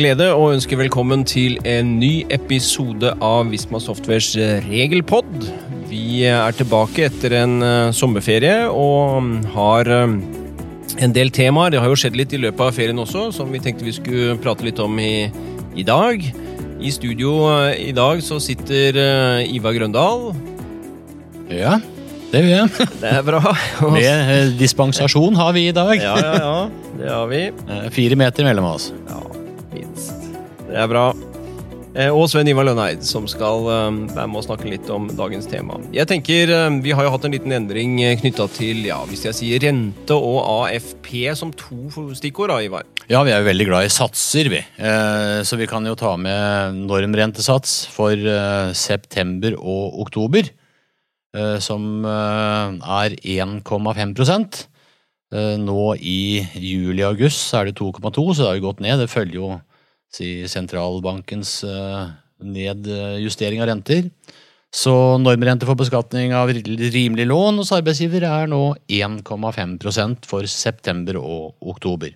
glede å ønske velkommen til en ny episode av Visma Softwares regelpod. Vi er tilbake etter en eh, sommerferie og har eh, en del temaer. Det har jo skjedd litt i løpet av ferien også, som vi tenkte vi skulle prate litt om i, i dag. I studio eh, i dag så sitter eh, Ivar Grøndal. Ja, det gjør jeg. Det er bra. Med eh, dispensasjon har vi i dag. Ja, ja, ja. Det har vi. Eh, Fire meter mellom oss. Ja. Det er bra. Eh, Og Sven Ivar Lønneid, som skal eh, være med og snakke litt om dagens tema. Jeg tenker, eh, Vi har jo hatt en liten endring knytta til ja, hvis jeg sier rente og AFP som to stikkord, da, Ivar. Ja, vi er jo veldig glad i satser, vi. Så vi kan jo ta med normrentesats for september og oktober, som er 1,5 Eh, Nå i juli-august så er det 2,2, så det har jo gått ned. Det følger jo si, sentralbankens eh, nedjustering av renter. Så normrente for beskatning av rimelig lån hos arbeidsgiver er nå 1,5% for september og oktober.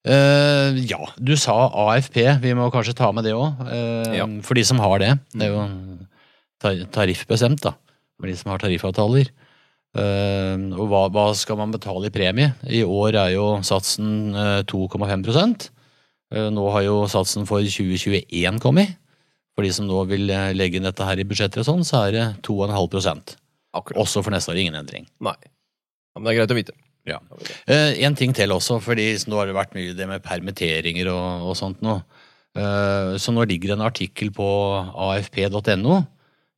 Uh, ja, du sa AFP. Vi må kanskje ta med det òg. Ja. For de som har det. Det er jo tariffbestemt, da. For de som har tariffavtaler. Uh, og hva, hva skal man betale i premie? I år er jo satsen eh, 2,5 Eh, Nå har jo satsen for 2021 kommet. For de som nå vil eh, legge inn dette her i budsjetter og sånn, så er det 2,5% Akkurat. Også for neste år ingen endring. Nei. Ja, men det er greit å vite. Ja. Eh, en ting til også, fordi nå har det vært mye det med permitteringer og, og sånt nå. Eh, så nå ligger det en artikkel på afp.no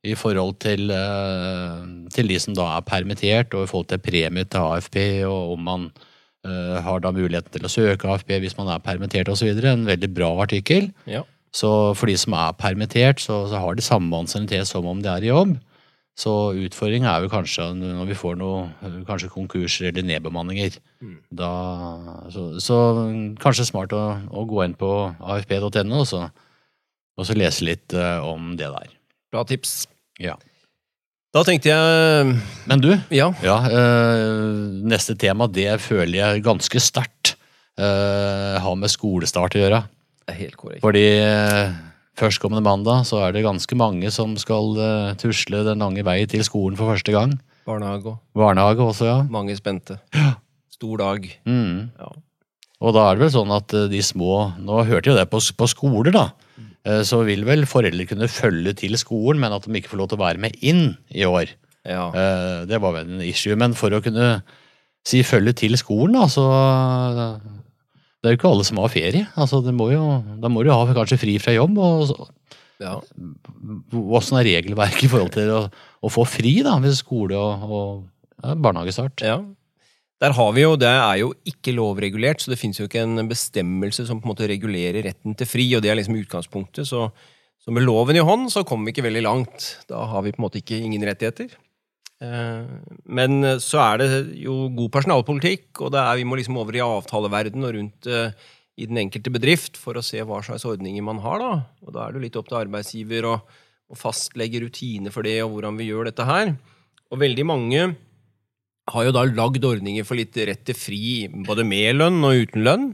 i forhold til, eh, til de som da er permittert, og i forhold til premie til AFP, og om man eh, har da muligheten til å søke AFP hvis man er permittert osv. En veldig bra artikkel. Ja. Så for de som er permittert, så, så har de samme ansiennitet som om de er i jobb. Så utfordringen er jo kanskje når vi får noe, kanskje konkurser eller nedbemanninger. Mm. Da, så, så kanskje smart å, å gå inn på afp.no og, så- og så lese litt eh, om det der. Bra tips. Ja. Da tenkte jeg Men du, Ja. ja, øh, neste tema det føler jeg ganske sterkt øh, har med skolestart å gjøre. Det er helt korrekt. Fordi øh, førstkommende mandag så er det ganske mange som skal eh, tusle den lange vei til skolen for første gang. Barnehage òg. Barnehage også, ja. mange spente. Stor dag. Mm. Ja. Og da er det vel sånn at eh, de små Nå hørte jo det på, på skoler, da. Eh, Så vil vel foreldre kunne følge til skolen, men at de ikke får lov til å være med inn i år. Ja. Eh, Det var vel en issue. Men for å kunne si følge til skolen, da, så Det er jo ikke alle som har ferie. Altså, det må jo, da må du ha kanskje fri fra jobb. og så- ja. Åssen er regelverket i forhold til å, å få fri da, ved skole og, og ja, barnehagestart? Ja. Der har vi jo, Det er jo ikke lovregulert, så det fins jo ikke en bestemmelse som på en måte regulerer retten til fri. og Det er liksom utgangspunktet. Så, så med loven i hånd så kommer vi ikke veldig langt. Da har vi på en måte ikke ingen rettigheter. Eh, Men så er det jo god personalpolitikk, og er, vi må liksom over i avtaleverden og rundt eh, i den enkelte bedrift for å se hva slags ordninger man har. da. Og Da er det litt opp til arbeidsgiver å, å fastlegge rutiner for det, og hvordan vi gjør dette her. Og veldig mange har jo da lagd ordninger for litt rett til fri, både med lønn og uten lønn,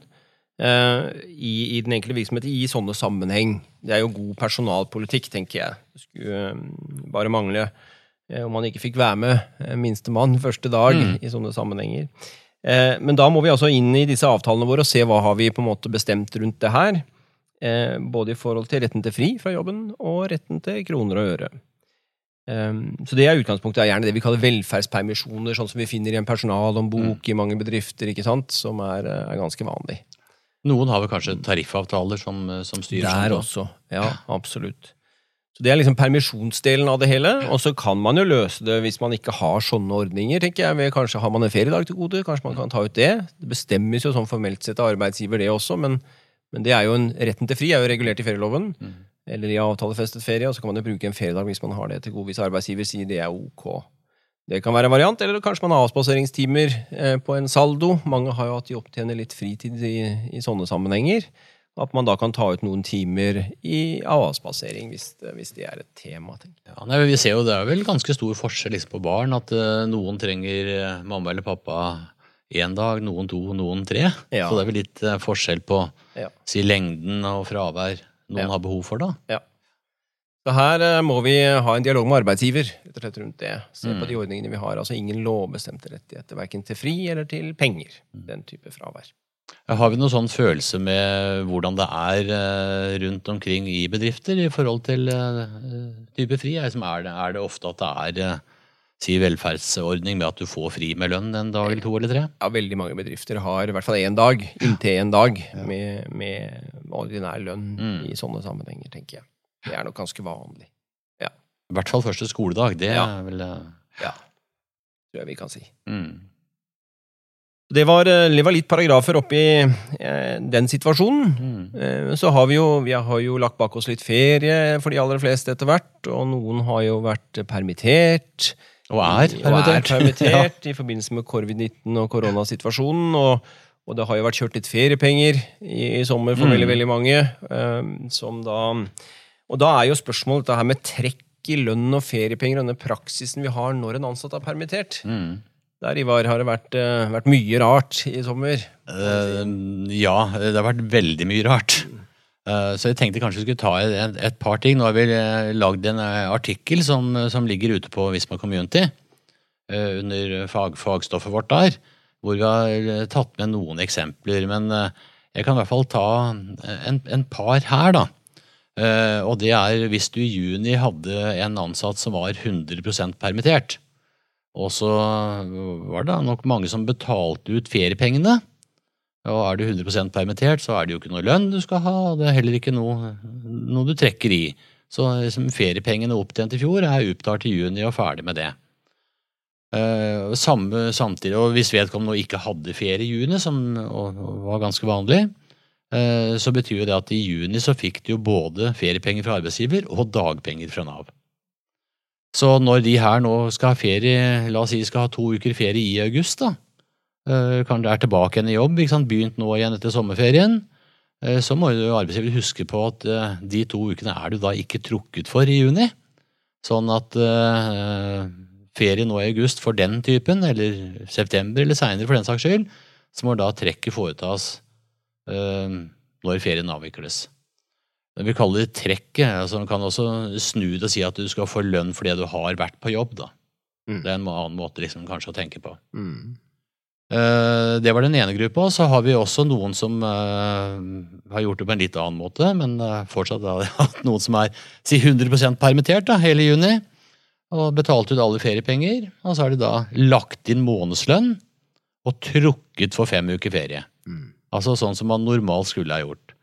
eh, i, i den enkelte virksomhet i sånne sammenheng. Det er jo god personalpolitikk, tenker jeg. Det skulle eh, bare mangle eh, om man ikke fikk være med eh, minstemann første dag Mm. i sånne sammenhenger. Eh, men da må vi altså inn i disse avtalene våre og se hva har vi på en måte bestemt rundt det her. Eh, både i forhold til retten til fri fra jobben og retten til kroner og øre. Um, så det er utgangspunktet er gjerne det vi kaller velferdspermisjoner, sånn som vi finner i en personalhåndbok i mange bedrifter, ikke sant, som er, eh, er ganske vanlig. Noen har vel kanskje tariffavtaler som, som styrer Der sånn, også. Ja, absolutt. Så Det er liksom permisjonsdelen av det hele. Og så kan man jo løse det hvis man ikke har sånne ordninger. tenker jeg. Kanskje har man en feriedag til gode, kanskje man kan ta ut det. Det bestemmes jo sånn formelt sett av arbeidsgiver, det også, men, men det er jo en, retten til fri er jo regulert i ferieloven. Mm. Eller i avtalefestet ferie, og så kan man jo bruke en feriedag hvis man har det til gode hvis arbeidsgiver sier det er ok. Det kan være en variant, eller kanskje man har avspaseringstimer eh, på en saldo. Mange har jo at de opptjener litt fritid i, i sånne sammenhenger. At man da kan ta ut noen timer i avspasering, hvis, det- hvis det er et tema. Ja, nei, vi ser jo Det er vel ganske stor forskjell liksom, på barn. At uh, noen trenger eh, mamma eller pappa én dag, noen to, noen tre. Ja. Så det er vel litt uh, forskjell på Ja. si lengden og fravær noen Ja. har behov for, da. Ja. Så her eh, må vi ha en dialog med arbeidsgiver rett og slett rundt det. Se Mm. på de ordningene vi har. Altså ingen lovbestemte rettigheter, verken til fri eller til penger. Mm. Den type fravær. Har vi noen sånn følelse med hvordan det er eh, rundt omkring i bedrifter i forhold til eh, type fri? Er det, er det, ofte at det er eh, si velferdsordning med at du får fri med lønn en dag eller to eller tre? Ja, veldig mange bedrifter har i hvert fall én dag, inntil én dag, med, med ordinær lønn Mm. i sånne sammenhenger, tenker jeg. Det er nok ganske vanlig. I hvert fall første skoledag. Det Ja. er vel eh, Ja, tror jeg vi kan si. mm. Det var, eh, det var litt paragrafer oppi eh, den situasjonen. Mm. Eh, Så har vi jo, vi har jo lagt bak oss litt ferie for de aller fleste etter hvert, og noen har jo vært permittert. Og er Og er permittert. ja. i forbindelse med covid-19 og koronasituasjonen. Og, og det har jo vært kjørt litt feriepenger i, i sommer for Mm. veldig, veldig mange. Um, som da, og da er jo spørsmålet dette her med trekk i lønn og feriepenger, denne praksisen vi har når en ansatt er permittert. Mm. Der, Ivar, har det vært, eh, vært mye rart i sommer. Uh, ja, det har vært veldig mye rart. Eh, så jeg tenkte kanskje vi skulle ta et, et par ting. Nå har vi eh, lagd en eh, artikkel som, som ligger ute på Visma Community, under fag, fagstoffet vårt der, hvor vi har tatt med noen eksempler. Men jeg kan i hvert fall ta en, en par her, da. Og det er hvis du i juni hadde en ansatt som var 100% permittert, og så var det nok mange som betalte ut feriepengene. Og er du 100% permittert, så er det jo ikke noe lønn du skal ha, og det er heller ikke noe, noe du trekker i. Så liksom, feriepengene opptjent i fjor er utbetalt i juni og ferdig med det. Uh, samme, samtidig, og Hvis vedkommende ikke hadde ferie i juni, som og, og var ganske vanlig, uh, så betyr jo det at i juni så fikk de jo både feriepenger fra arbeidsgiver og dagpenger fra Nav. Så når de her nå skal ha ferie, la oss si skal ha to uker ferie i august, da, kan det er tilbake igjen i jobb, begynt nå igjen etter sommerferien, eh, så må jo arbeidsgiver huske på at eh, de to ukene er du da ikke trukket for i juni. Sånn at eh, ferie nå i august for den typen, eller september eller seinere for den saks skyld, så må da trekket foretas eh, når ferien avvikles. Vi kaller det trekket. altså Man kan også snu det og si at du skal få lønn fordi du har vært på jobb. da. Mm. Det er en annen måte liksom kanskje å tenke på. Mm. Eh, Det var den ene gruppa. Så har vi også noen som eh, har gjort det på en litt annen måte, men eh, fortsatt har vi hatt noen som er si 100 permittert da, hele juni. Og betalt ut alle feriepenger. Og så har de da lagt inn månedslønn og trukket for fem uker ferie. Mm. Altså sånn som man normalt skulle ha gjort.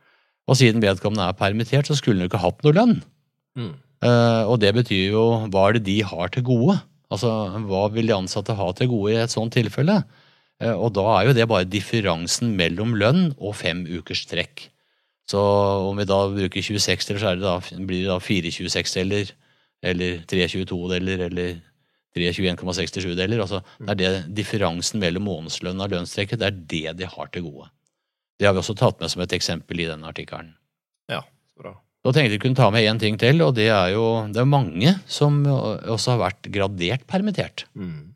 Og siden vedkommende er permittert, så skulle han jo ikke hatt noe lønn. Mm. Uh, og det betyr jo hva er det de har til gode? Altså hva vil de ansatte ha til gode i et sånt tilfelle? Eh, og da er jo det bare differansen mellom lønn og fem ukers trekk. Så om vi da bruker 26 deler, så det da, blir det da 4,26 deler, eller 3,22 deler, eller 3,21,67 deler. Altså, det er det differansen mellom månedslønn og lønnstrekket, det er det de har til gode. Det har vi også tatt med som et eksempel i denne artikkelen. Ja, bra. Da tenkte jeg kunne ta med én ting til, og det er jo det er mange som også har vært gradert permittert. Mm.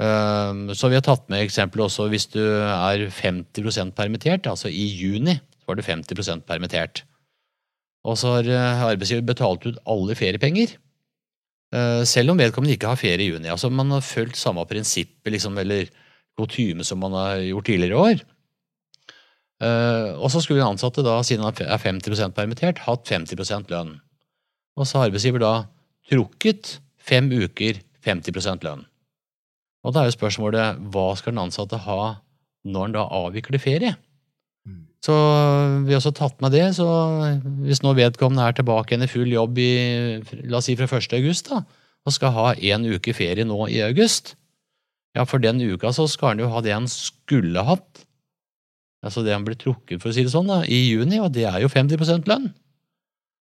Um, Så vi har tatt med eksempel også hvis du er 50% permittert, altså i juni var du 50% permittert. Og så har eh, arbeidsgiver betalt ut alle feriepenger, eh, selv om vedkommende ikke har ferie i juni. Altså Man har fulgt samme prinsippet liksom, eller kutyme som man har gjort tidligere i år. Eh, Og så skulle den ansatte, da, siden han er 50% permittert, hatt 50% lønn. Og så har arbeidsgiver da trukket fem uker 50% lønn. Og da er jo spørsmålet hva skal den ansatte ha når han da avvikler ferie? Mm. Så vi har også tatt med det, så hvis nå vedkommende er tilbake igjen i full jobb i, la oss si fra 1. august, da, og skal ha én uke ferie nå i august, ja, for den uka så skal han jo ha det han skulle hatt. Altså det han ble trukket, for å si det sånn, da, i juni, og det er jo 50% lønn.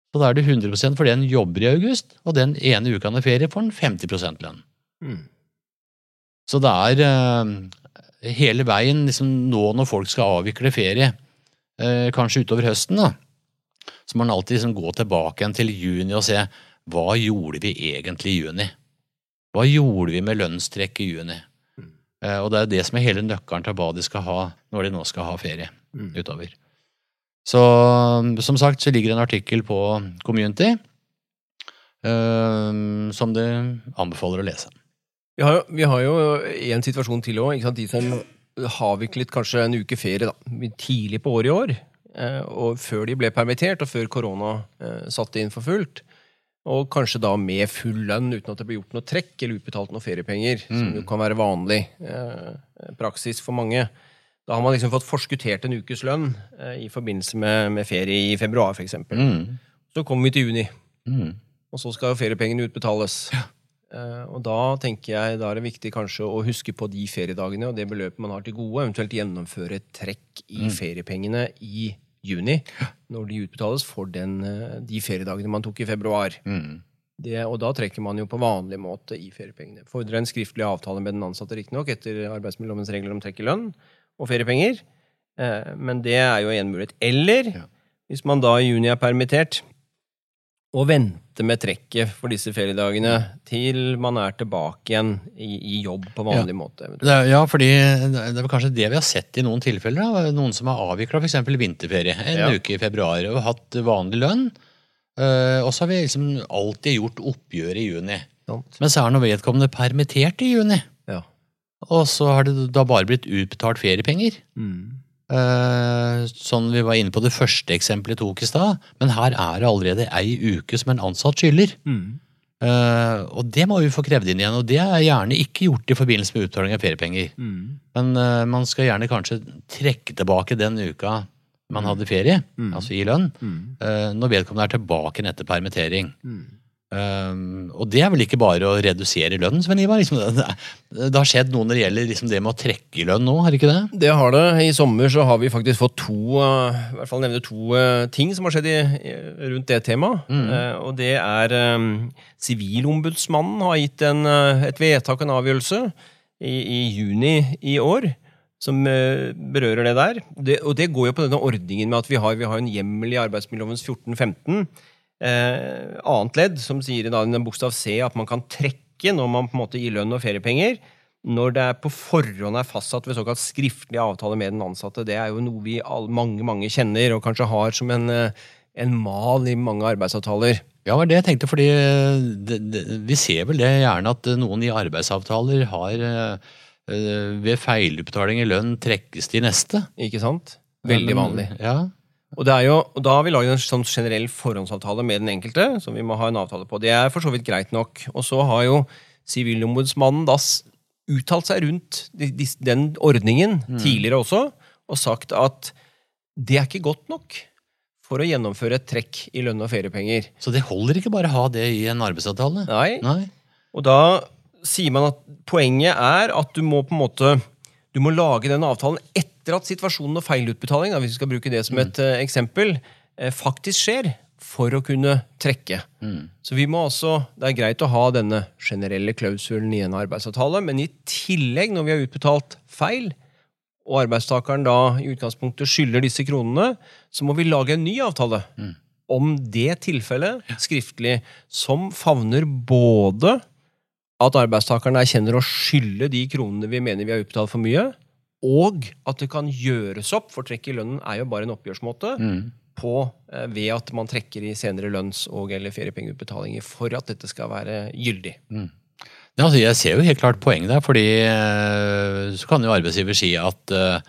Så da er det 100% det han jobber i august, og den ene uka han har ferie får han 50 lønn. Mm. Så det er eh, hele veien liksom nå når folk skal avvikle ferie, eh, kanskje utover høsten, da, så må man alltid liksom gå tilbake igjen til juni og se hva gjorde vi egentlig i juni? Hva gjorde vi med lønnstrekk i juni? Eh, og det er det som er hele nøkkelen til hva de skal ha når de nå skal ha ferie Mm. utover. Så som sagt så ligger det en artikkel på Community eh, som du anbefaler å lese. Vi har, jo, vi har jo en situasjon til òg. De som har avviklet kanskje en uke ferie da, tidlig på året i år, eh, og før de ble permittert, og før korona eh, satte inn for fullt. Og kanskje da med full lønn uten at det ble gjort noe trekk eller utbetalt noe feriepenger, som jo kan være vanlig eh, praksis for mange. Da har man liksom fått forskuttert en ukes lønn eh, i forbindelse med, med ferie i februar, f.eks. Mm. Så kommer vi til juni, Mm. og så skal feriepengene utbetales. Eh, og da tenker jeg da er det viktig kanskje å huske på de feriedagene og det beløpet man har til gode, eventuelt gjennomføre et trekk i feriepengene i juni, når de utbetales for den, eh, de feriedagene man tok i februar. Mm. Det, og da trekker man jo på vanlig måte i feriepengene. Fordrer en skriftlig avtale med den ansatte, riktignok, etter arbeidsmiljølovens regler om trekk i lønn og feriepenger. Eh, men det er jo en mulighet. Eller Ja. hvis man da i juni er permittert, og vente med trekket for disse feriedagene til man er tilbake igjen i, i jobb på vanlig måte. Det er, ja, fordi det er kanskje det vi har sett i noen tilfeller. Da. Noen som har avvikla f.eks. vinterferie en Ja. uke i februar og hatt vanlig lønn. Eh, og så har vi liksom alltid gjort oppgjør i juni. Sånt. Men så er nå vedkommende permittert i juni. Ja. Og så har det da bare blitt utbetalt feriepenger. Mm. Eh, sånn vi var inne på det første eksempelet jeg tok i stad. Men her er det allerede ei uke som en ansatt skylder. Mm. Eh, og det må vi få krevd inn igjen. Og det er gjerne ikke gjort i forbindelse med utbetaling av feriepenger. Mm. Men eh, man skal gjerne kanskje trekke tilbake den uka man hadde ferie, Mm. altså i lønn, Mm. eh, når vedkommende er tilbake etter permittering. Mm. Um, og det er vel ikke bare å redusere lønnen, Sven Ivar? Liksom, det, det, har skjedd noe når det gjelder liksom det med å trekke i lønn nå, har det ikke det? Det har det. I sommer så har vi faktisk fått to uh, i hvert fall nevne to uh, ting som har skjedd i, i- rundt det temaet. Eh, og det er eh, Sivilombudsmannen har gitt en, et vedtak, en avgjørelse, i, i juni i år. Som berører det der. Det, og det går jo på denne ordningen med at vi har, vi har en hjemmel i arbeidsmiljølovens 1415, eh, annet ledd, som sier i den bokstav C at man kan trekke når man på en måte gir lønn og feriepenger, når det er på forhånd er fastsatt ved såkalt skriftlig avtale med den ansatte. Det er jo noe vi all, mange mange kjenner, og kanskje har som en, eh, en mal i mange arbeidsavtaler. Ja, det var det jeg tenkte, fordi det, det, vi ser vel det gjerne at noen i arbeidsavtaler har eh, eh, ved feilutbetaling i lønn trekkes til neste. Ikke sant? Veldig vanlig. Ja. men, det er jo, og da har vi laget en sånn generell forhåndsavtale med den enkelte, som vi må ha en avtale på. Det er for så vidt greit nok. Og så har jo Sivilombudsmannen da uttalt seg rundt de, de, den ordningen tidligere også, og sagt at det er ikke godt nok for å gjennomføre et trekk i lønn og feriepenger. Så det holder ikke bare å ha det i en arbeidsavtale? Nei, Nei. Og da sier man at poenget er at du må på en måte du må lage den avtalen etter at situasjonen og feilutbetaling, hvis vi skal bruke det som et mm. eksempel, eh, faktisk skjer, for å kunne trekke. Så vi må også, Det er greit å ha denne generelle klausulen i en arbeidsavtale, men i tillegg, når vi har utbetalt feil, og arbeidstakeren da i utgangspunktet skylder disse kronene, så må vi lage en ny avtale om det tilfellet, skriftlig, som favner både at arbeidstakeren erkjenner å skylde de kronene vi mener vi har utbetalt for mye, og at det kan gjøres opp, for trekk i lønnen er jo bare en oppgjørsmåte, på, eh, ved at man trekker i senere lønns- og eller feriepengeutbetalinger for at dette skal være gyldig. Ja, altså jeg ser jo helt klart poenget der, fordi eh, så kan jo arbeidsgiver si at eh,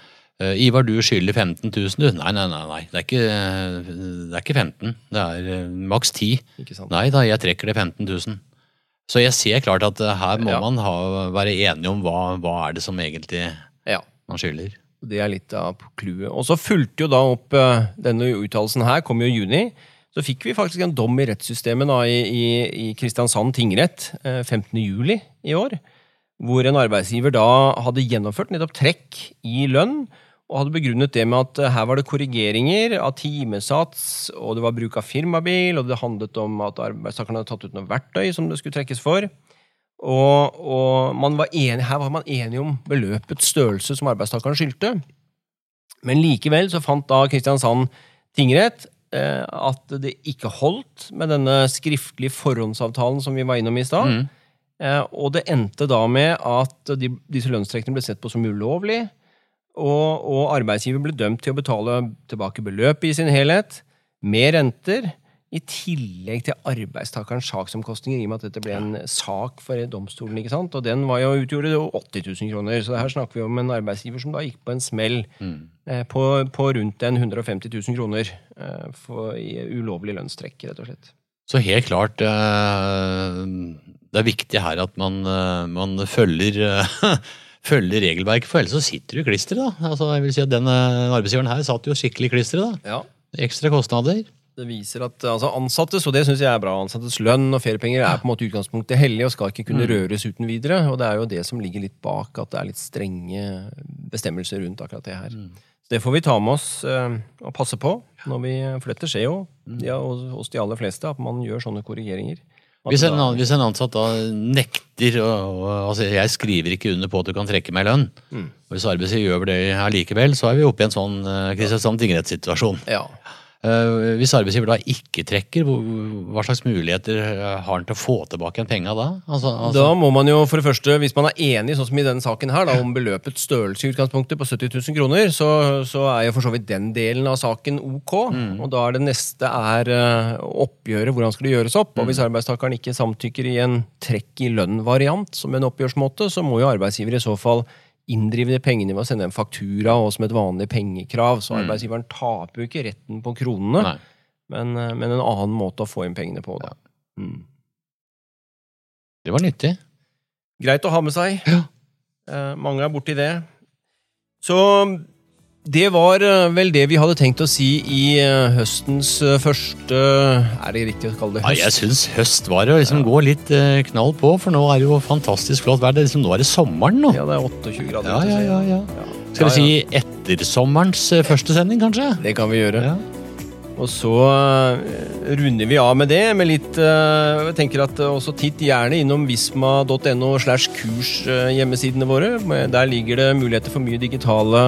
Ivar, du skylder 15 000, du. Nei, nei, nei. nei. Det, er ikke, det er ikke 15. Det er maks 10. Ikke sant? Nei da, jeg trekker det 15 000. Så jeg ser klart at her må Ja. man ha, være enige om hva, hva er det som egentlig Ja. Man skylder. Det er litt av clouet. Og så fulgte jo da opp eh, denne uttalelsen her, kom jo i juni. Så fikk vi faktisk en dom i rettssystemet da, i, i, i Kristiansand tingrett eh, 15. juli i år. Hvor en arbeidsgiver da hadde gjennomført nettopp trekk i lønn. Og hadde begrunnet det med at eh, her var det korrigeringer av timesats, og det var bruk av firmabil, og det handlet om at arbeidstakerne hadde tatt ut noe verktøy som det skulle trekkes for. Og, og man var enig, her var man enig om beløpets størrelse som arbeidstakeren skyldte. Men likevel så fant da Kristiansand tingrett eh, at det ikke holdt med denne skriftlige forhåndsavtalen som vi var innom i stad. Eh, og det endte da med at de, disse lønnstrekkene ble sett på som ulovlig, og, og arbeidsgiver ble dømt til å betale tilbake beløpet i sin helhet, med renter, i tillegg til arbeidstakerens saksomkostninger, i og med at dette ble en sak for domstolen. ikke sant? Og den var jo, utgjorde jo 80 000 kroner. Så her snakker vi om en arbeidsgiver som da gikk på en smell eh, på, på rundt en 150 000 kroner eh, for i ulovlig lønnstrekk, rett og slett. Så helt klart eh, Det er viktig her at man, man følger følge regelverket, for ellers så sitter du i klisteret. da. Altså, jeg vil si at Den arbeidsgiveren her satt jo skikkelig i klisteret. da. Ja, Ekstra kostnader. Det viser at altså ansattes, og det synes jeg er bra, ansattes lønn og feriepenger er på en måte utgangspunktet hellig og skal ikke kunne røres uten videre. Og det er jo det som ligger litt bak, at det er litt strenge bestemmelser rundt akkurat det her. Så det får vi ta med oss eh, og passe på, når vi, flytter. skjer jo ja, hos de aller fleste, at man gjør sånne korrigeringer. Hvis en, hvis en ansatt da nekter å, altså Jeg skriver ikke under på at du kan trekke meg lønn. Og Hvis arbeidsgiver gjør det allikevel, så er vi oppe i en sånn uh, Kristiansand tingrettssituasjon. ja, Eh, hvis arbeidsgiver da ikke trekker, hva slags muligheter eh, har han til å få tilbake igjen penga da? Altså, altså, Da må man jo for det første, hvis man er enig sånn som i denne saken her, da, om beløpets størrelse i utgangspunktet på 70 000 kroner, så, så er jo for så vidt den delen av saken ok. Og da er det neste er eh, oppgjøret, hvordan skal det gjøres opp. Og hvis arbeidstakeren ikke samtykker i en trekk i lønn-variant som en oppgjørsmåte, så må jo arbeidsgiver i så fall inndrive de pengene ved å sende en faktura og som et vanlig pengekrav. Så arbeidsgiveren taper jo ikke retten på kronene, men, eh, men en annen måte å få inn pengene på. da. Mm. Det var nyttig. Greit å ha med seg. Ja. Eh, mange er borti det. Så det var eh, vel det vi hadde tenkt å si i eh, høstens eh, første Er det riktig å kalle det Ja, høst? jeg syns høst var å liksom gå litt knall på, for nå er det jo fantastisk flott vær. Liksom, nå er det sommeren nå. Ja, det er 28 grader. Ja, ja, ja, ja. Ja. Skal vi Ja, ja. si ettersommerens første sending, kanskje? Det kan vi gjøre. Ja. Og så runder vi av med det med litt Jeg tenker at også titt gjerne innom visma.no slash kurs hjemmesidene våre. Der ligger det muligheter for mye digitale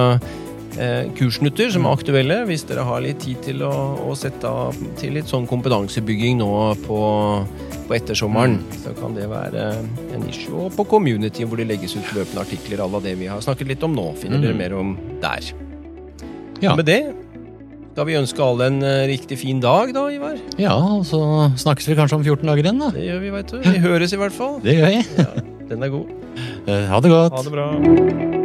kursnutter som er aktuelle, hvis dere har litt tid til å, å sette av til litt sånn kompetansebygging nå på, på ettersommeren. Så kan det være en issue. Og på community, hvor det legges ut løpende artikler à la det vi har snakket litt om nå. Finner dere mer om der. Ja. Med det skal vi ønske alle en eh, riktig fin dag, da, Ivar? ja, og så snakkes vi kanskje om 14 dager igjen, da. Det gjør vi, veit du. Vi høres i hvert fall. Det gjør jeg. Den er god. Eh, Ha det godt. Ha det bra.